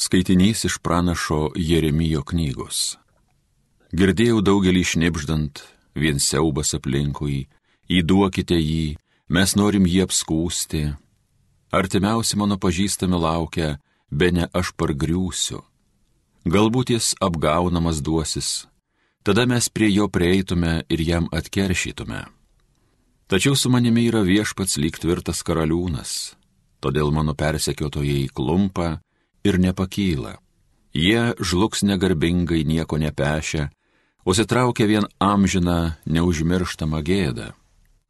Skaitinys iš pranašo Jeremijo knygos. Girdėjau daugelį šnipždant, vien siaubas aplinkui, įduokite jį, mes norim jį apskūsti. Artimiausi mano pažįstami laukia, be ne aš pargriūsiu. Galbūt jis apgaunamas duosis, tada mes prie jo prieitume ir jam atkeršytume. Tačiau su manimi yra viešpats lyg tvirtas karaliūnas, todėl mano persekiotojai klumpa ir nepakyla. Jie žlugs negarbingai nieko nepešę, užsitraukia vien amžiną, neužmirštamą gėdą.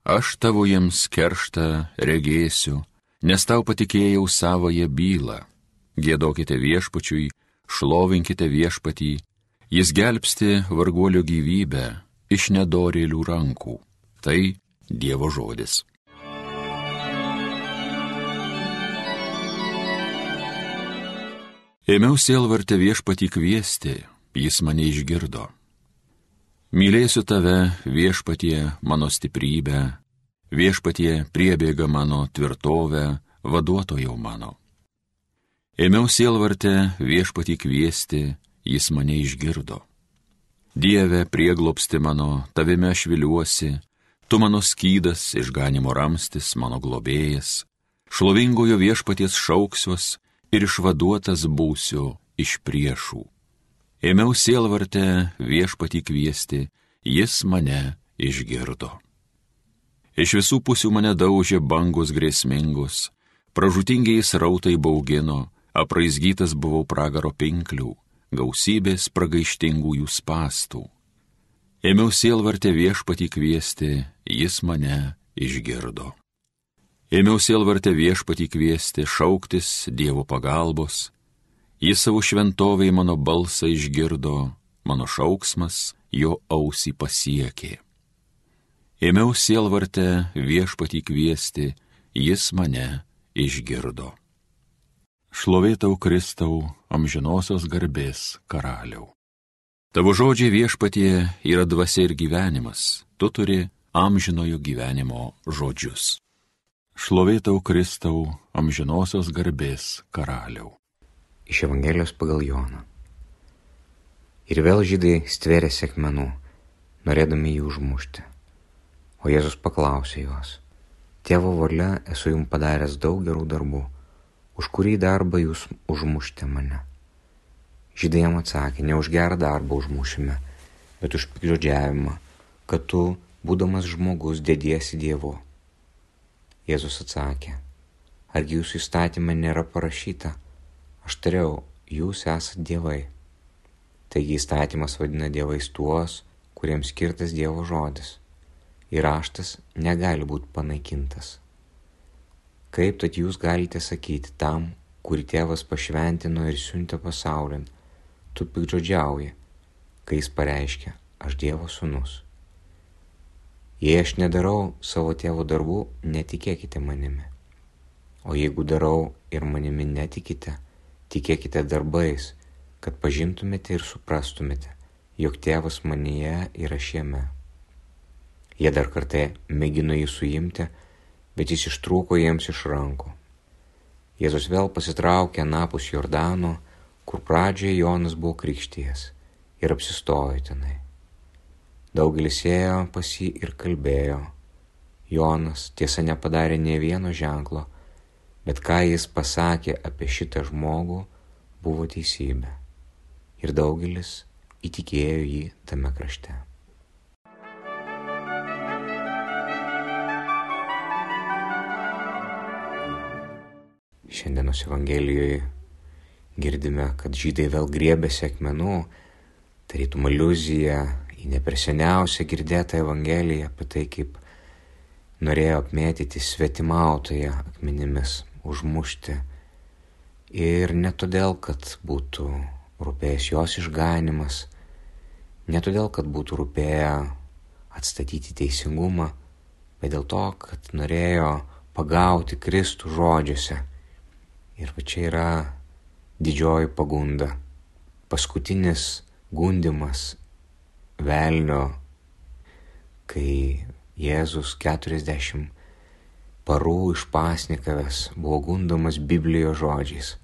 Aš tavo jiems kerštą regėsiu, nes tau patikėjau savoje bylą. Gėdokite viešpačiui, šlovinkite viešpatį, jis gelbsti varguolio gyvybę iš nedorėlių rankų. Tai Dievo žodis. Ėmiau sielvartę viešpatį kviesti, jis mane išgirdo. Mylėsiu tave, viešpatie, mano stiprybę, viešpatie priebėga mano tvirtovę, vaduotojau mano. Ėmiau sielvartę viešpatį kviesti, jis mane išgirdo. Dieve, prieglopsti mano, tavime aš viliuosi, tu mano skydas, išganimo ramstis, mano globėjas, šlovingojo viešpaties šauksiuos, ir išvaduotas būsiu iš priešų. Ėmiau sielvartę viešpatį kviesti, jis mane išgirdo. Iš visų pusių mane daužė bangos grėsmingus, pražutingiai srautai baugino, apraizgytas buvau pragaro pinklių, gausybės pragaištingųjų spastų. Ėmiau sielvartę viešpatį kviesti, jis mane išgirdo. Ėmiau sielvartę viešpatį kviesti, šauktis Dievo pagalbos. Jis savo šventoviai mano balsą išgirdo, mano šauksmas jo ausį pasiekė. Ėmiau sielvartę viešpatį kviesti, jis mane išgirdo. Šlovėtau Kristau, amžinosios garbės karaliau. Tavo žodžiai viešpatie yra dvasia ir gyvenimas, tu turi amžinojo gyvenimo žodžius. Šlovėtau Kristau, amžinosios garbės karaliau. Iš Evangelijos pagal Joną. Ir vėl žydai stvėrė sėkmenų, norėdami jį užmušti. O Jėzus paklausė juos, Tėvo valia esu jums padaręs daug gerų darbų, už kurį darbą jūs užmuštė mane. Žydai jam atsakė, ne už gerą darbą užmušime, bet už pikdžodžiavimą, kad tu, būdamas žmogus, dėdiesi Dievu Jėzus atsakė, argi jūsų įstatymė nėra parašyta, aš tariau, jūs esate dievai. Taigi įstatymas vadina dievais tuos, kuriems skirtas Dievo žodis. Ir raštas negali būti panaikintas. Kaip tad jūs galite sakyti tam, kurį tėvas pašventino ir siuntė pasaulin, tu pikdžodžiauji, kai jis pareiškia, aš Dievo sūnus. Jei aš nedarau savo tėvo darbų, netikėkite manimi. O jeigu darau ir manimi netikite, tikėkite darbais, kad pažintumėte ir suprastumėte, jog tėvas manyje yra šiame. Jie dar kartą mėgino jį suimti, bet jis ištrūko jiems iš rankų. Jėzus vėl pasitraukė napus Jordano, kur pradžioje Jonas buvo krikšties ir apsistojo tenai. Daugelis ėjo pas jį ir kalbėjo. Jonas tiesa nepadarė ne vieno ženklo, bet ką jis pasakė apie šitą žmogų buvo teisybė. Ir daugelis įtikėjo jį tame krašte. Šiandienos Evangelijoje girdime, kad žydai vėl griebėsi akmenų, tarytum aliuzija į neperseniausią girdėtą Evangeliją apie tai, kaip norėjo apmėtyti svetimautoje akmenimis, užmušti. Ir ne todėl, kad būtų rūpėjęs jos išganimas, ne todėl, kad būtų rūpėję atstatyti teisingumą, bet dėl to, kad norėjo pagauti Kristų žodžiuose. Ir va čia yra didžioji pagunda. Paskutinis gundimas velnio, kai Jėzus 40 parų išpasnikavęs buvo gundomas Biblijos žodžiais.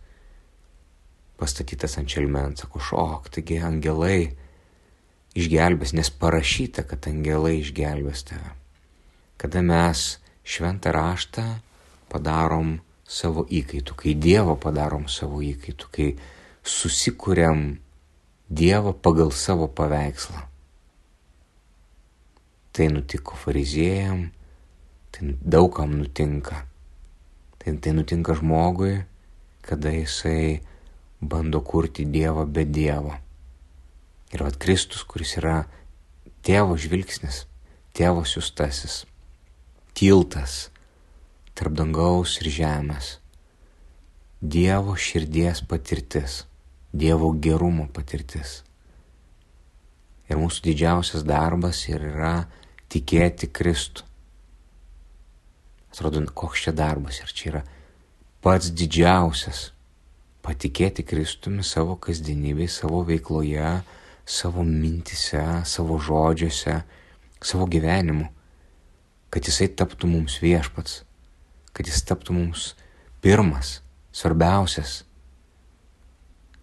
pastatytas ant šelmens, sako, šok, taigi angelai išgelbės, nes parašyta, kad angelai išgelbės tave. Kada mes šventą raštą padarom savo įkaitų, kai Dievo padarom savo įkaitų, kai susikūrėm Dievą pagal savo paveikslą. Tai nutiko fariziejam, tai daugam nutinka. Tai, tai nutinka žmogui, kada jisai bando kurti Dievą be Dievo. Ir vad Kristus, kuris yra tėvo žvilgsnis, tėvo siustasis, tiltas tarp dangaus ir žemės, Dievo širdies patirtis, Dievo gerumo patirtis. Ir mūsų didžiausias darbas ir yra tikėti Kristų. Atrodo, koks čia darbas ir čia yra pats didžiausias patikėti Kristumi savo kasdienybėje, savo veikloje, savo mintise, savo žodžiuose, savo gyvenimu, kad jisai taptų mums viešpats, kad jis taptų mums pirmas, svarbiausias.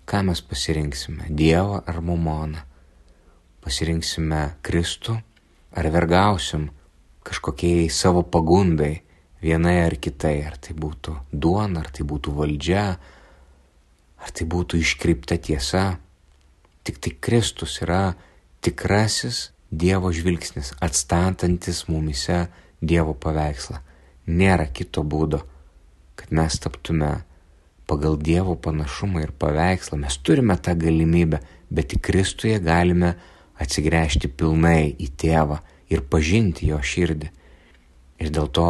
Ką mes pasirinksime - Dievą ar Mamoną? Pasirinksime Kristų ar vergausim kažkokiai savo pagundai, vienai ar kitai, ar tai būtų duona, ar tai būtų valdžia, ar tai būtų iškreipta tiesa. Tik tai Kristus yra tikrasis Dievo žvilgsnis, atstatantis mumise Dievo paveikslą. Nėra kito būdo, kad mes taptume pagal Dievo panašumą ir paveikslą. Mes turime tą galimybę, bet tik Kristuje galime atsigręžti pilnai į tėvą ir pažinti jo širdį. Ir dėl to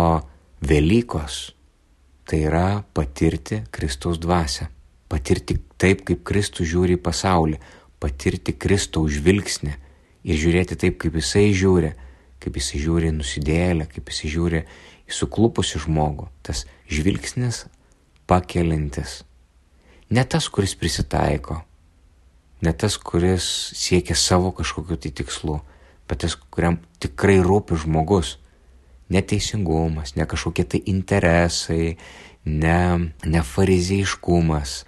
Velykos tai yra patirti Kristaus dvasę, patirti taip, kaip Kristus žiūri į pasaulį, patirti Kristaus žvilgsnį ir žiūrėti taip, kaip jisai žiūri, kaip jisai žiūri nusidėlę, kaip jisai žiūri į suklupusi žmogų. Tas žvilgsnis pakelintis. Ne tas, kuris prisitaiko, ne tas, kuris siekia savo kažkokiu tai tikslu, bet tas, kuriam tikrai rūpi žmogus neteisingumas, ne kažkokie tai interesai, ne, ne farizėjiškumas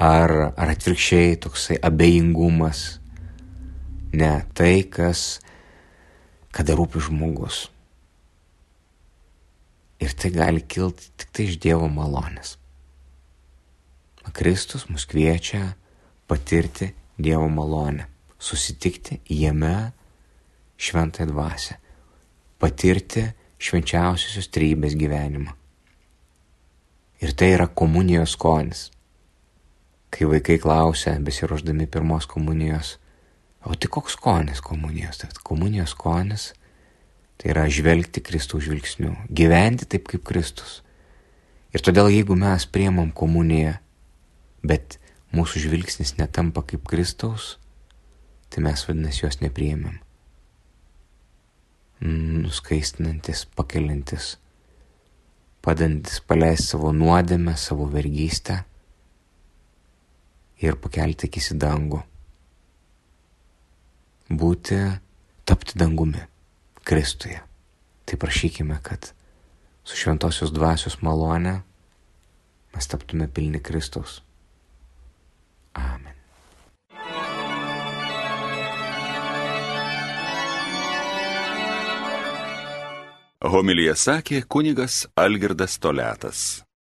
ar, ar atvirkščiai toksai abejingumas. Ne tai, kas, kada rūpi žmogus. Ir tai gali kilti tik tai iš Dievo malonės. Kristus mus kviečia patirti Dievo malonę, susitikti jame šventąją dvasę, patirti švenčiausiosios trybės gyvenimą. Ir tai yra komunijos skonis. Kai vaikai klausia, besiruoždami pirmos komunijos, o tai koks skonis komunijos? Tai komunijos skonis tai yra žvelgti Kristaus žvilgsniu, gyventi taip kaip Kristus. Ir todėl jeigu mes priemam komuniją, bet mūsų žvilgsnis netampa kaip Kristaus, tai mes vadinasi jos nepriėmėm nuskaistinantis, pakelintis, padantis paleisti savo nuodėmę, savo vergystę ir pakelti akis į dangų. Būti, tapti dangumi, Kristuje. Tai prašykime, kad su šventosios dvasios malone mes taptume pilni Kristaus. Homilija sakė kunigas Algirdas Toletas.